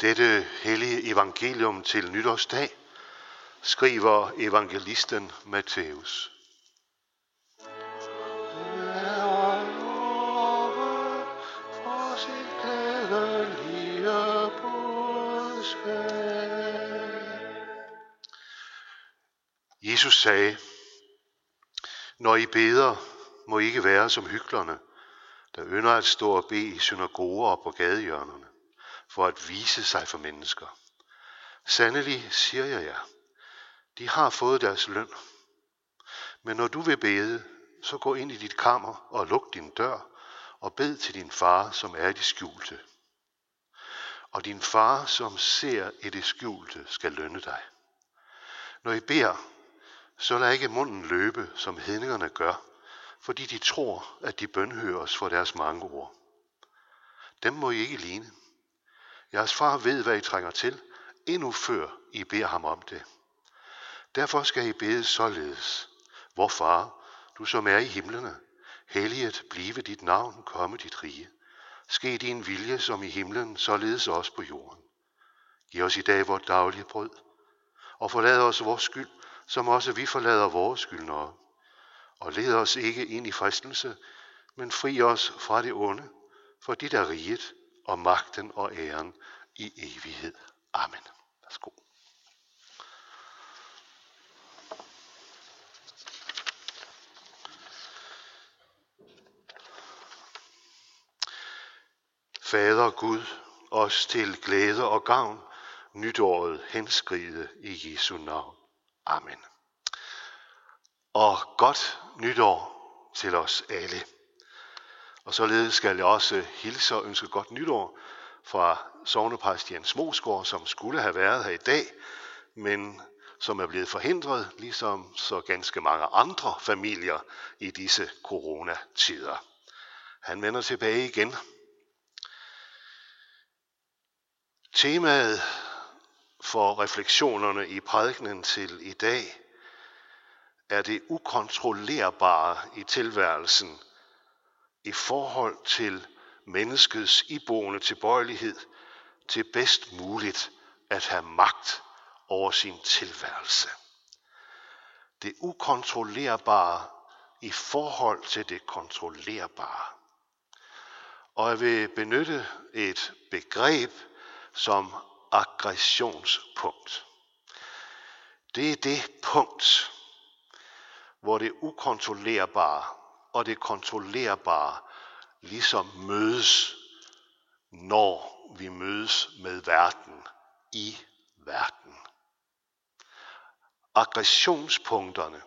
Dette hellige evangelium til nytårsdag skriver evangelisten Matthæus. Jesus sagde, når I beder, må I ikke være som hyklerne, der ynder at stå og bede i synagoger og på gadehjørnerne for at vise sig for mennesker. Sandelig siger jeg jer, de har fået deres løn. Men når du vil bede, så gå ind i dit kammer og luk din dør og bed til din far, som er i det skjulte. Og din far, som ser i det skjulte, skal lønne dig. Når I beder, så lad ikke munden løbe, som hedningerne gør, fordi de tror, at de bønhøres for deres mange ord. Dem må I ikke ligne. Jeres far ved, hvad I trænger til, endnu før I beder ham om det. Derfor skal I bede således. Vor far, du som er i himlene, helliget blive dit navn, komme dit rige. Ske din vilje som i himlen, således også på jorden. Giv os i dag vores daglige brød, og forlad os vores skyld, som også vi forlader vores skyldnere. Og led os ikke ind i fristelse, men fri os fra det onde, for dit er riget, og magten og æren i evighed. Amen. Værsgo. Fader Gud, os til glæde og gavn, nytåret henskride i Jesu navn. Amen. Og godt nytår til os alle. Og således skal jeg også hilse og ønske godt nytår fra sovnepræst Jens Mosgaard, som skulle have været her i dag, men som er blevet forhindret, ligesom så ganske mange andre familier i disse coronatider. Han vender tilbage igen. Temaet for refleksionerne i prædikenen til i dag er det ukontrollerbare i tilværelsen i forhold til menneskets iboende tilbøjelighed til bedst muligt at have magt over sin tilværelse. Det ukontrollerbare i forhold til det kontrollerbare. Og jeg vil benytte et begreb som aggressionspunkt. Det er det punkt, hvor det ukontrollerbare og det kontrollerbare ligesom mødes, når vi mødes med verden i verden. Aggressionspunkterne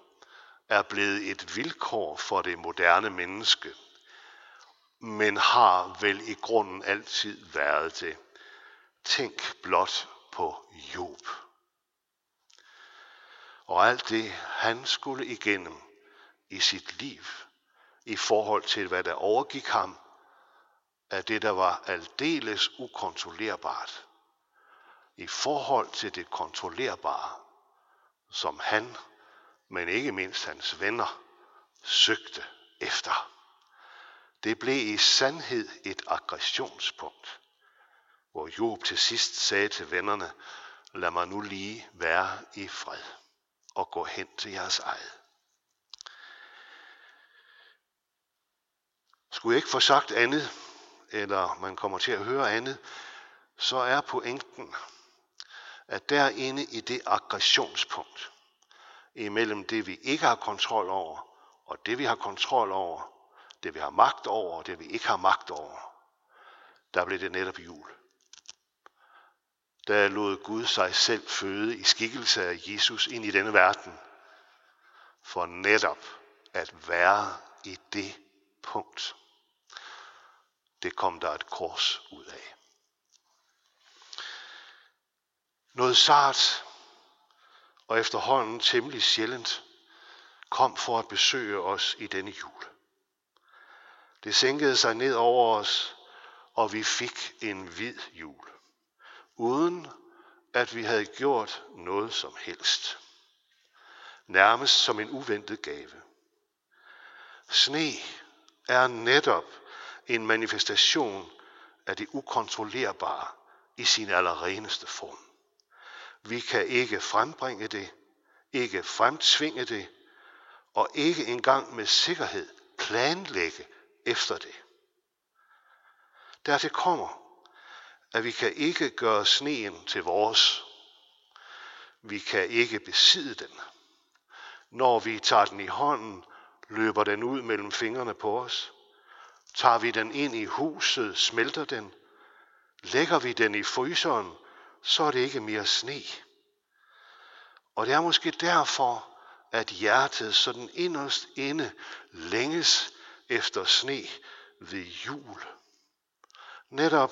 er blevet et vilkår for det moderne menneske, men har vel i grunden altid været det. Tænk blot på Job. Og alt det, han skulle igennem i sit liv, i forhold til, hvad der overgik ham, af det, der var aldeles ukontrollerbart, i forhold til det kontrollerbare, som han, men ikke mindst hans venner, søgte efter. Det blev i sandhed et aggressionspunkt, hvor Job til sidst sagde til vennerne, lad mig nu lige være i fred og gå hen til jeres eget. Skulle jeg ikke få sagt andet, eller man kommer til at høre andet, så er pointen, at derinde i det aggressionspunkt, imellem det vi ikke har kontrol over, og det vi har kontrol over, det vi har magt over, og det vi ikke har magt over, der blev det netop jul. Der lod Gud sig selv føde i skikkelse af Jesus ind i denne verden, for netop at være i det punkt det kom der et kors ud af. Noget sart og efterhånden temmelig sjældent kom for at besøge os i denne jul. Det sænkede sig ned over os, og vi fik en hvid jul, uden at vi havde gjort noget som helst. Nærmest som en uventet gave. Sne er netop en manifestation af det ukontrollerbare i sin allerreneste form. Vi kan ikke frembringe det, ikke fremtvinge det, og ikke engang med sikkerhed planlægge efter det. Dertil kommer, at vi kan ikke gøre sneen til vores. Vi kan ikke besidde den. Når vi tager den i hånden, løber den ud mellem fingrene på os. Tager vi den ind i huset, smelter den. Lægger vi den i fryseren, så er det ikke mere sne. Og det er måske derfor, at hjertet sådan inderst inde længes efter sne ved jul. Netop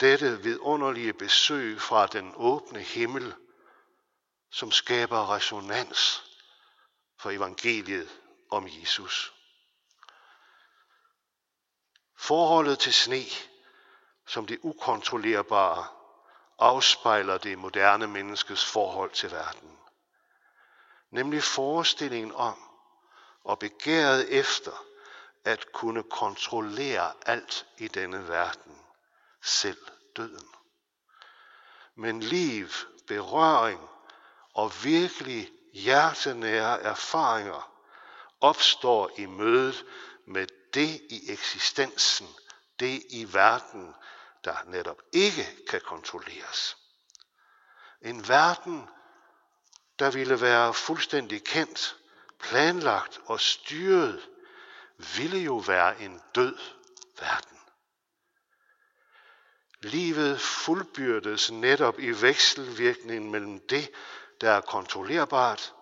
dette vidunderlige besøg fra den åbne himmel, som skaber resonans for evangeliet om Jesus. Forholdet til sne som det ukontrollerbare afspejler det moderne menneskes forhold til verden. Nemlig forestillingen om og begæret efter at kunne kontrollere alt i denne verden, selv døden. Men liv, berøring og virkelig hjertenære erfaringer opstår i mødet med det i eksistensen, det i verden, der netop ikke kan kontrolleres. En verden, der ville være fuldstændig kendt, planlagt og styret, ville jo være en død verden. Livet fuldbyrdes netop i vekselvirkningen mellem det, der er kontrollerbart,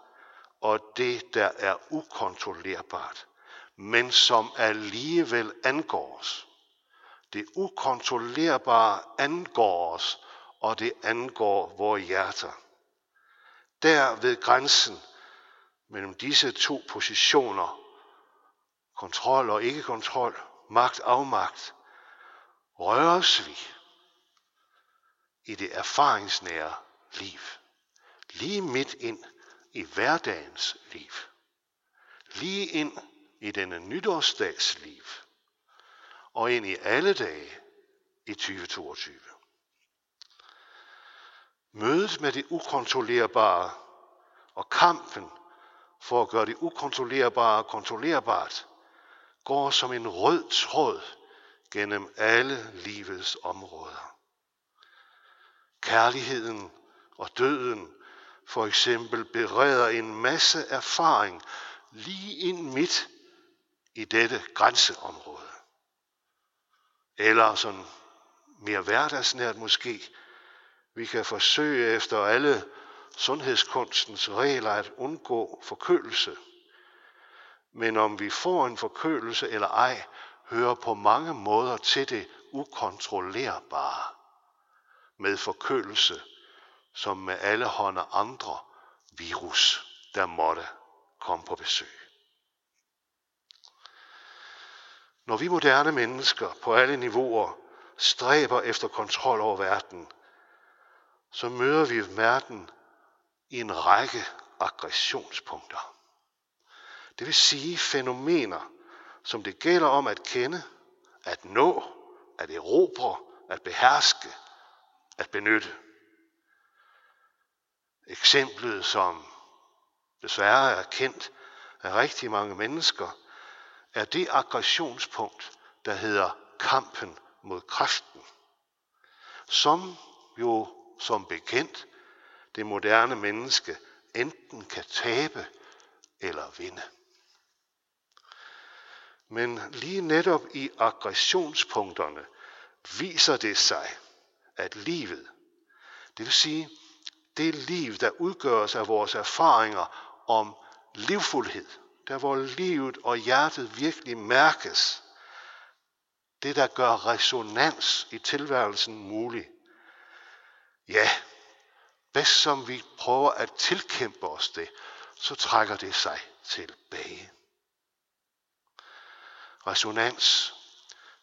og det, der er ukontrollerbart, men som alligevel angår os. Det ukontrollerbare angår os, og det angår vores hjerter. Der ved grænsen mellem disse to positioner, kontrol og ikke-kontrol, magt og afmagt, røres vi i det erfaringsnære liv. Lige midt ind i hverdagens liv. Lige ind i denne nytårsdags liv. Og ind i alle dage i 2022. Mødet med det ukontrollerbare og kampen for at gøre det ukontrollerbare kontrollerbart går som en rød tråd gennem alle livets områder. Kærligheden og døden for eksempel bereder en masse erfaring lige ind midt i dette grænseområde. Eller sådan mere hverdagsnært måske, vi kan forsøge efter alle sundhedskunstens regler at undgå forkølelse. Men om vi får en forkølelse eller ej, hører på mange måder til det ukontrollerbare med forkølelse, som med alle hånder andre virus, der måtte komme på besøg. Når vi moderne mennesker på alle niveauer stræber efter kontrol over verden, så møder vi verden i en række aggressionspunkter. Det vil sige fænomener, som det gælder om at kende, at nå, at erobre, at beherske, at benytte. Eksemplet, som desværre er kendt af rigtig mange mennesker, er det aggressionspunkt, der hedder kampen mod kræften, som jo som bekendt det moderne menneske enten kan tabe eller vinde. Men lige netop i aggressionspunkterne viser det sig, at livet, det vil sige det liv, der udgøres af vores erfaringer om livfuldhed, der hvor livet og hjertet virkelig mærkes, det der gør resonans i tilværelsen mulig. Ja, bedst som vi prøver at tilkæmpe os det, så trækker det sig tilbage. Resonans,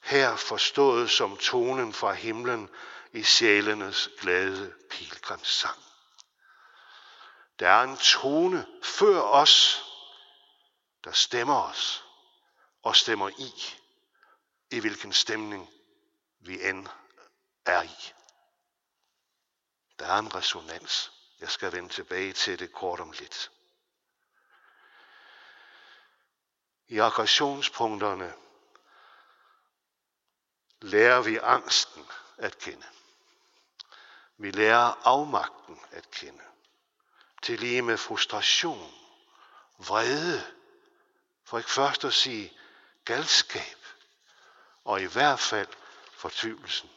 her forstået som tonen fra himlen i sjælenes glade pilgrimssang. Der er en tone før os, der stemmer os og stemmer i, i hvilken stemning vi end er i. Der er en resonans. Jeg skal vende tilbage til det kort om lidt. I aggressionspunkterne lærer vi angsten at kende. Vi lærer afmagten at kende. Til lige med frustration, vrede, for ikke først at sige galskab, og i hvert fald fortvivlelsen.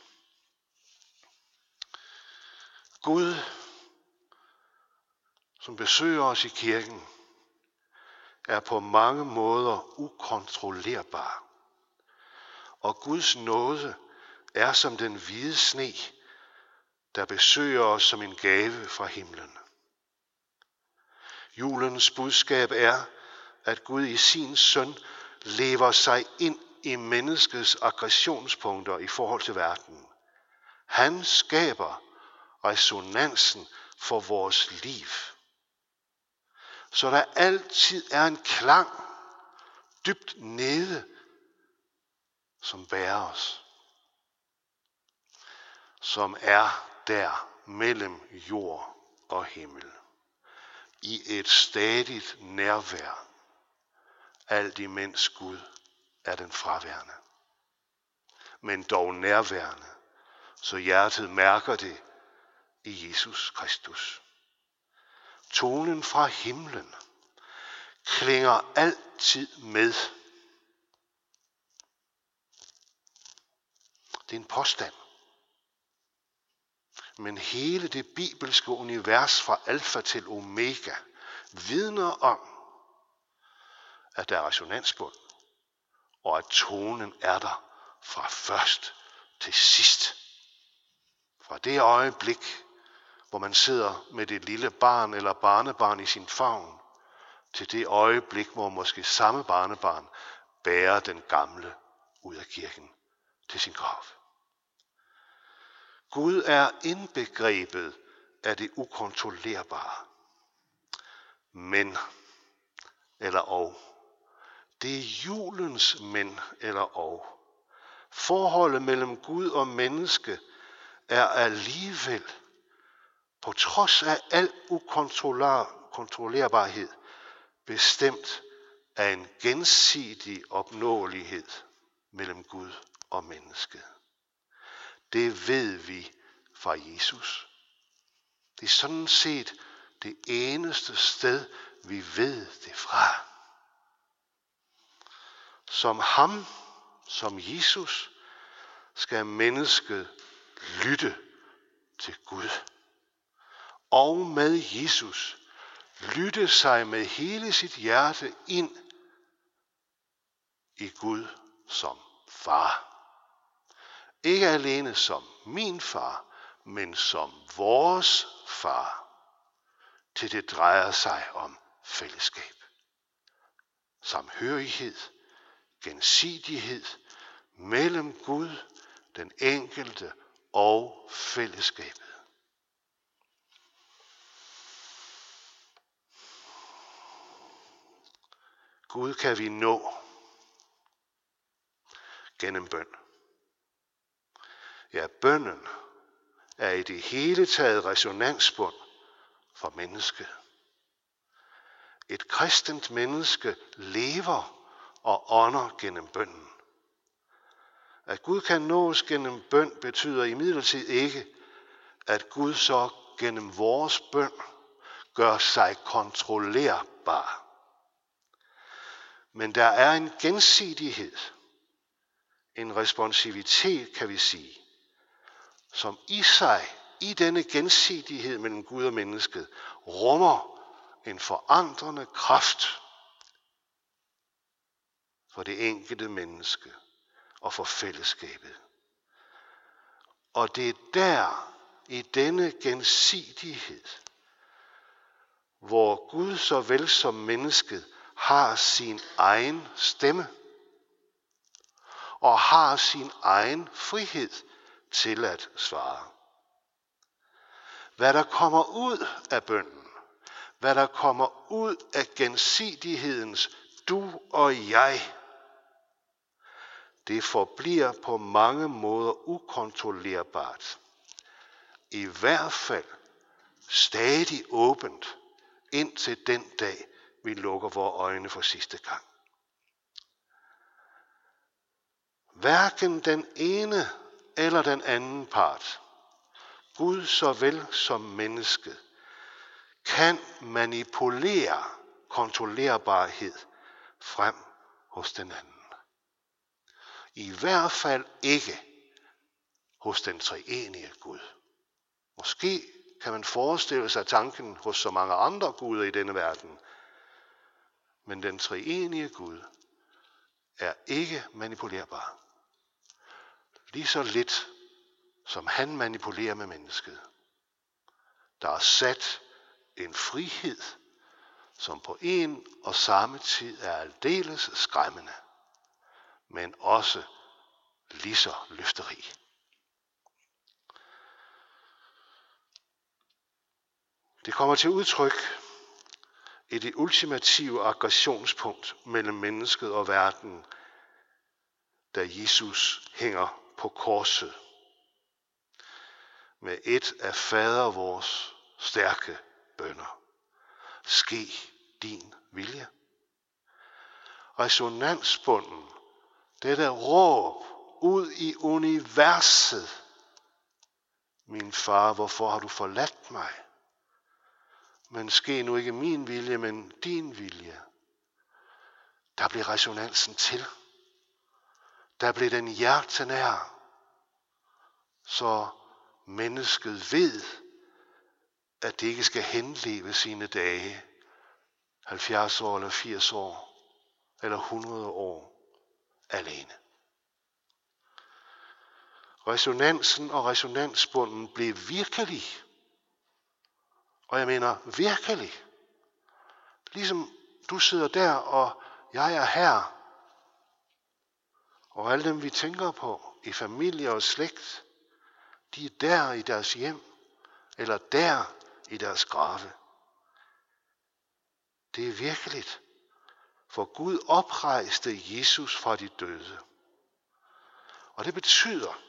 Gud, som besøger os i kirken, er på mange måder ukontrollerbar. Og Guds nåde er som den hvide sne, der besøger os som en gave fra himlen. Julens budskab er, at Gud i sin søn lever sig ind i menneskets aggressionspunkter i forhold til verden. Han skaber resonansen for vores liv. Så der altid er en klang dybt nede, som bærer os. Som er der mellem jord og himmel. I et stadigt nærvær. Alt imens Gud er den fraværende. Men dog nærværende, så hjertet mærker det i Jesus Kristus. Tonen fra himlen klinger altid med. Det er en påstand. Men hele det bibelske univers fra alfa til omega vidner om, at der er resonansbund, og at tonen er der fra først til sidst. Fra det øjeblik, hvor man sidder med det lille barn eller barnebarn i sin favn, til det øjeblik, hvor måske samme barnebarn bærer den gamle ud af kirken til sin grav. Gud er indbegrebet af det ukontrollerbare. Men, eller og. Det er julens men eller og. Forholdet mellem Gud og menneske er alligevel, på trods af al ukontrollerbarhed, bestemt af en gensidig opnåelighed mellem Gud og mennesket. Det ved vi fra Jesus. Det er sådan set det eneste sted, vi ved det fra. Som ham, som Jesus, skal mennesket lytte til Gud. Og med Jesus lytte sig med hele sit hjerte ind i Gud som far. Ikke alene som min far, men som vores far. Til det drejer sig om fællesskab. Samhørighed, gensidighed mellem Gud, den enkelte og fællesskabet. Gud kan vi nå gennem bøn. Ja, bønnen er i det hele taget resonansbund for mennesket. Et kristent menneske lever og ånder gennem bønden. At Gud kan nås gennem bøn betyder imidlertid ikke, at Gud så gennem vores bøn gør sig kontrollerbar. Men der er en gensidighed, en responsivitet, kan vi sige, som i sig, i denne gensidighed mellem Gud og mennesket, rummer en forandrende kraft for det enkelte menneske og for fællesskabet. Og det er der, i denne gensidighed, hvor Gud såvel som mennesket har sin egen stemme og har sin egen frihed til at svare. Hvad der kommer ud af bønden, hvad der kommer ud af gensidighedens du og jeg, det forbliver på mange måder ukontrollerbart. i hvert fald stadig åbent indtil den dag, vi lukker vores øjne for sidste gang. Hverken den ene eller den anden part, Gud såvel som mennesket, kan manipulere kontrollerbarhed frem hos den anden. I hvert fald ikke hos den treenige Gud. Måske kan man forestille sig tanken hos så mange andre guder i denne verden. Men den treenige Gud er ikke manipulerbar. Lige så lidt som han manipulerer med mennesket. Der er sat en frihed, som på en og samme tid er aldeles skræmmende, men også lige så løfterig. Det kommer til udtryk i det ultimative aggressionspunkt mellem mennesket og verden, da Jesus hænger på korset med et af fader vores stærke bønder. Ske din vilje. Resonansbunden, dette råb ud i universet. Min far, hvorfor har du forladt mig? Men ske nu ikke min vilje, men din vilje. Der blev resonansen til. Der blev den hjertenær. Så mennesket ved, at det ikke skal henleve sine dage, 70 år eller 80 år, eller 100 år alene. Resonansen og resonansbunden blev virkelig. Og jeg mener virkelig. Ligesom du sidder der, og jeg er her. Og alle dem, vi tænker på, i familie og slægt, de er der i deres hjem, eller der i deres grave. Det er virkeligt, for Gud oprejste Jesus fra de døde. Og det betyder,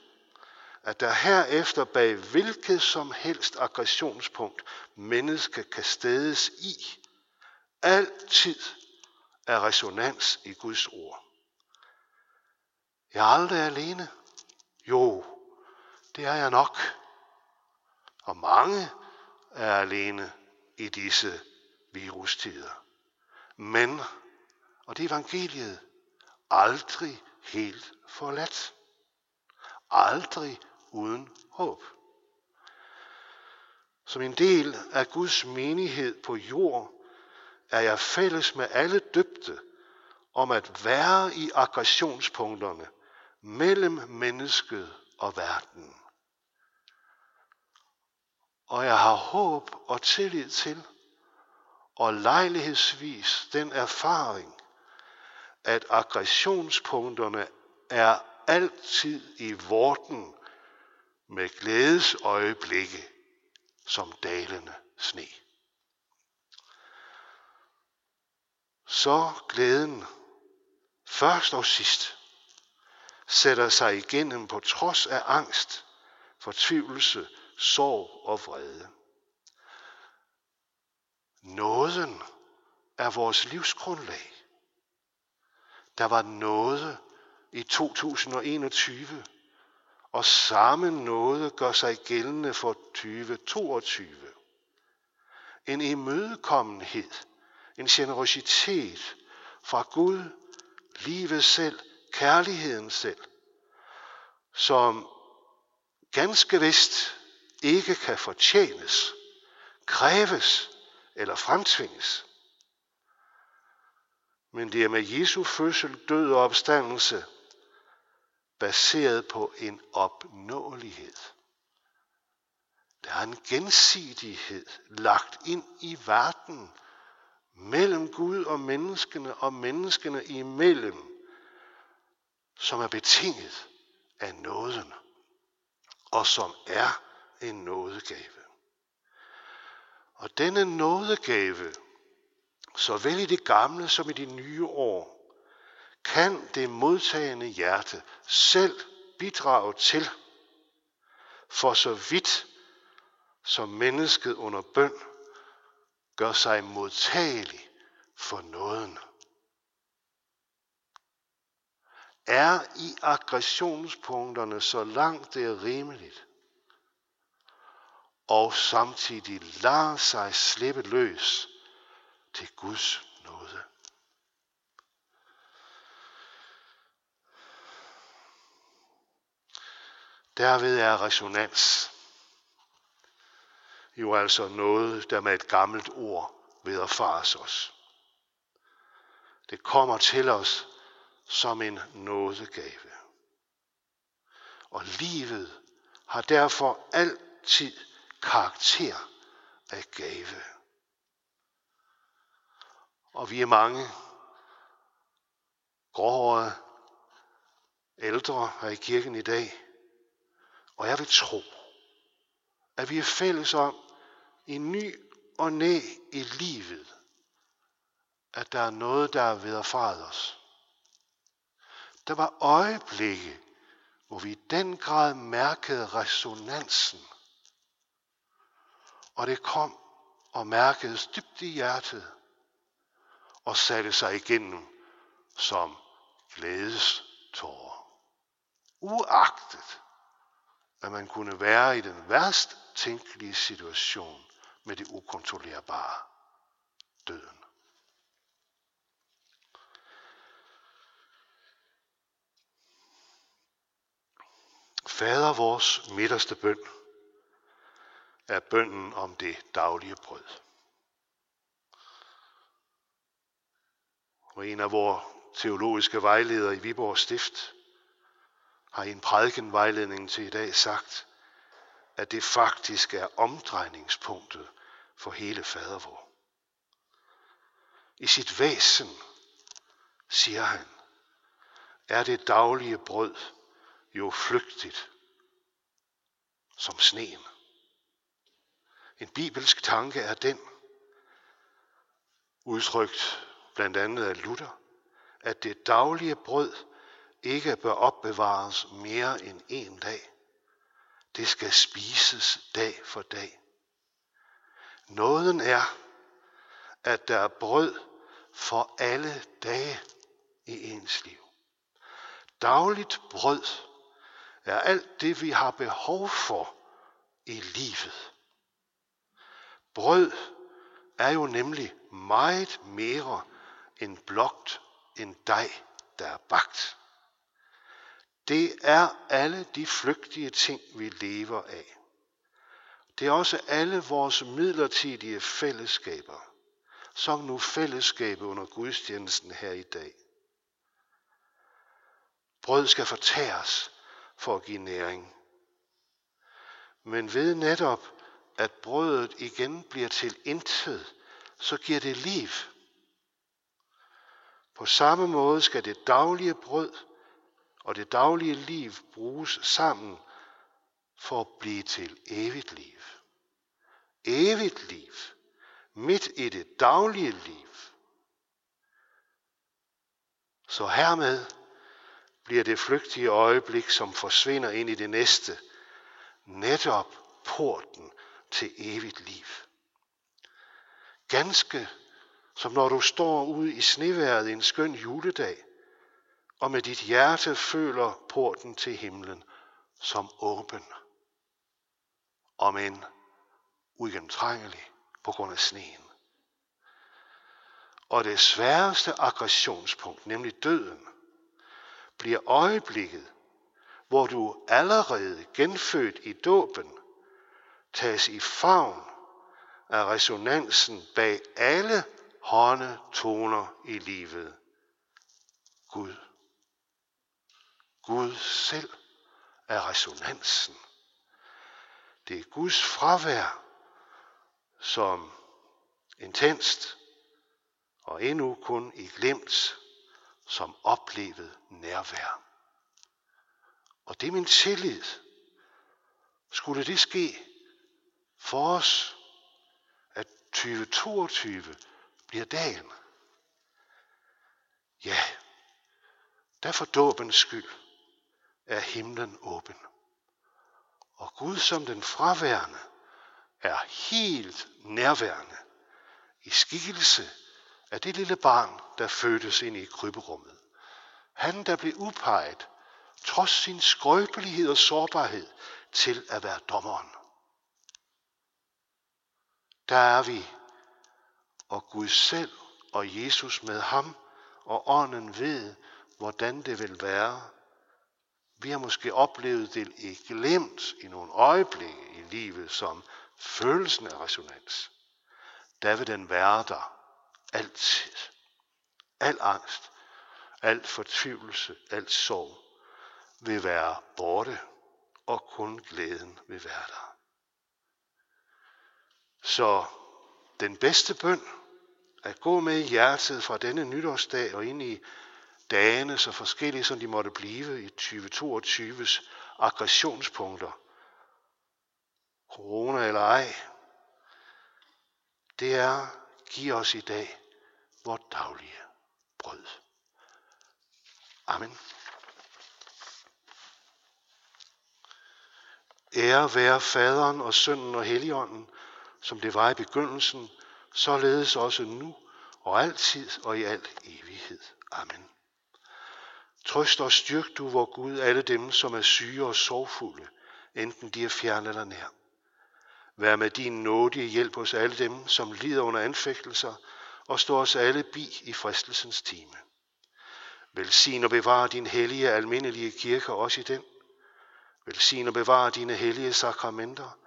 at der herefter bag hvilket som helst aggressionspunkt menneske kan stedes i, altid er resonans i Guds ord. Jeg er aldrig alene. Jo, det er jeg nok. Og mange er alene i disse virustider. Men, og det er evangeliet, aldrig helt forladt. Aldrig uden håb. Som en del af Guds menighed på jord, er jeg fælles med alle døbte om at være i aggressionspunkterne mellem mennesket og verden. Og jeg har håb og tillid til, og lejlighedsvis den erfaring, at aggressionspunkterne er altid i vorten med glædesøjeblikke som dalende sne. Så glæden først og sidst sætter sig igennem på trods af angst, fortvivlelse, sorg og vrede. Nåden er vores livsgrundlag. Der var noget i 2021, og samme noget gør sig gældende for 2022. En imødekommenhed, en generositet fra Gud, livet selv, kærligheden selv, som ganske vist ikke kan fortjenes, kræves eller fremtvinges. Men det er med Jesu fødsel, død og opstandelse baseret på en opnåelighed. Der er en gensidighed lagt ind i verden mellem Gud og menneskene og menneskene imellem, som er betinget af nåden og som er en nådegave. Og denne nådegave, såvel i det gamle som i de nye år, kan det modtagende hjerte selv bidrage til, for så vidt som mennesket under bøn gør sig modtagelig for nåden. Er i aggressionspunkterne så langt det er rimeligt, og samtidig lader sig slippe løs til Guds nåde. Derved er resonans jo altså noget, der med et gammelt ord vederfares os. Det kommer til os som en nådegave. Og livet har derfor altid karakter af gave. Og vi er mange gråhårede ældre her i kirken i dag. Og jeg vil tro, at vi er fælles om i ny og næ i livet, at der er noget, der er vederfaret os. Der var øjeblikke, hvor vi i den grad mærkede resonansen. Og det kom og mærkedes dybt i hjertet og satte sig igennem som glædestårer. Uagtet, at man kunne være i den værst tænkelige situation med det ukontrollerbare døden. Fader vores midterste bøn er bønnen om det daglige brød. Og en af vores teologiske vejledere i Viborg Stift har i en prædiken prædikenvejledning til i dag sagt, at det faktisk er omdrejningspunktet for hele fadervor. I sit væsen, siger han, er det daglige brød jo flygtigt som sneen. En bibelsk tanke er den, udtrykt blandt andet af Luther, at det daglige brød ikke bør opbevares mere end en dag. Det skal spises dag for dag. Nåden er, at der er brød for alle dage i ens liv. Dagligt brød er alt det, vi har behov for i livet. Brød er jo nemlig meget mere en blokt en dej, der er bagt. Det er alle de flygtige ting, vi lever af. Det er også alle vores midlertidige fællesskaber, som nu fællesskabet under gudstjenesten her i dag. Brød skal fortæres for at give næring. Men ved netop, at brødet igen bliver til intet, så giver det liv. På samme måde skal det daglige brød og det daglige liv bruges sammen for at blive til evigt liv. Evigt liv. Midt i det daglige liv. Så hermed bliver det flygtige øjeblik, som forsvinder ind i det næste, netop porten til evigt liv. Ganske som når du står ude i sneværet en skøn juledag, og med dit hjerte føler porten til himlen som åben, om en uigennemtrængelig på grund af sneen. Og det sværeste aggressionspunkt, nemlig døden, bliver øjeblikket, hvor du allerede genfødt i dåben, tages i favn af resonansen bag alle hårde toner i livet. Gud. Gud selv er resonansen. Det er Guds fravær, som intenst og endnu kun i glemt, som oplevet nærvær. Og det er min tillid. Skulle det ske for os, at 2022 bliver dagen. Ja, der for dåbens skyld er himlen åben. Og Gud som den fraværende er helt nærværende i skikkelse af det lille barn, der fødtes ind i kryberummet. Han, der blev udpeget, trods sin skrøbelighed og sårbarhed, til at være dommeren. Der er vi, og Gud selv og Jesus med ham, og ånden ved, hvordan det vil være. Vi har måske oplevet det i glemt i nogle øjeblikke i livet, som følelsen af resonans. Der vil den være der altid. Al angst, al fortvivlelse, al sorg vil være borte, og kun glæden vil være der. Så den bedste bøn at gå med i hjertet fra denne nytårsdag og ind i dagene, så forskellige som de måtte blive i 2022's aggressionspunkter, corona eller ej, det er, giv os i dag vort daglige brød. Amen. Ære være faderen og sønnen og helligånden, som det var i begyndelsen, således også nu og altid og i al evighed. Amen. Trøst og styrk du, vor Gud, alle dem, som er syge og sorgfulde, enten de er fjerne eller nær. Vær med din nådige hjælp hos alle dem, som lider under anfægtelser, og stå os alle bi i fristelsens time. Velsign og bevare din hellige almindelige kirke også i den. Velsign og bevare dine hellige sakramenter,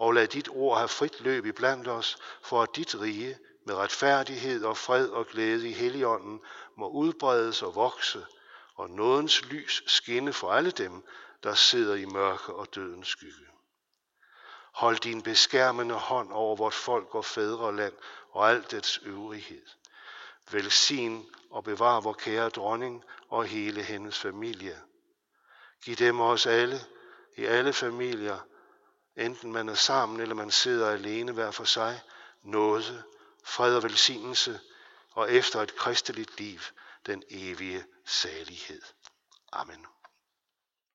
og lad dit ord have frit løb i blandt os, for at dit rige med retfærdighed og fred og glæde i Helligånden må udbredes og vokse, og nådens lys skinne for alle dem, der sidder i mørke og dødens skygge. Hold din beskærmende hånd over vort folk og fædreland og alt dets øvrighed. Velsign og bevar vor kære dronning og hele hendes familie. Giv dem os alle, i alle familier, enten man er sammen eller man sidder alene hver for sig, nåde, fred og velsignelse, og efter et kristeligt liv, den evige salighed. Amen.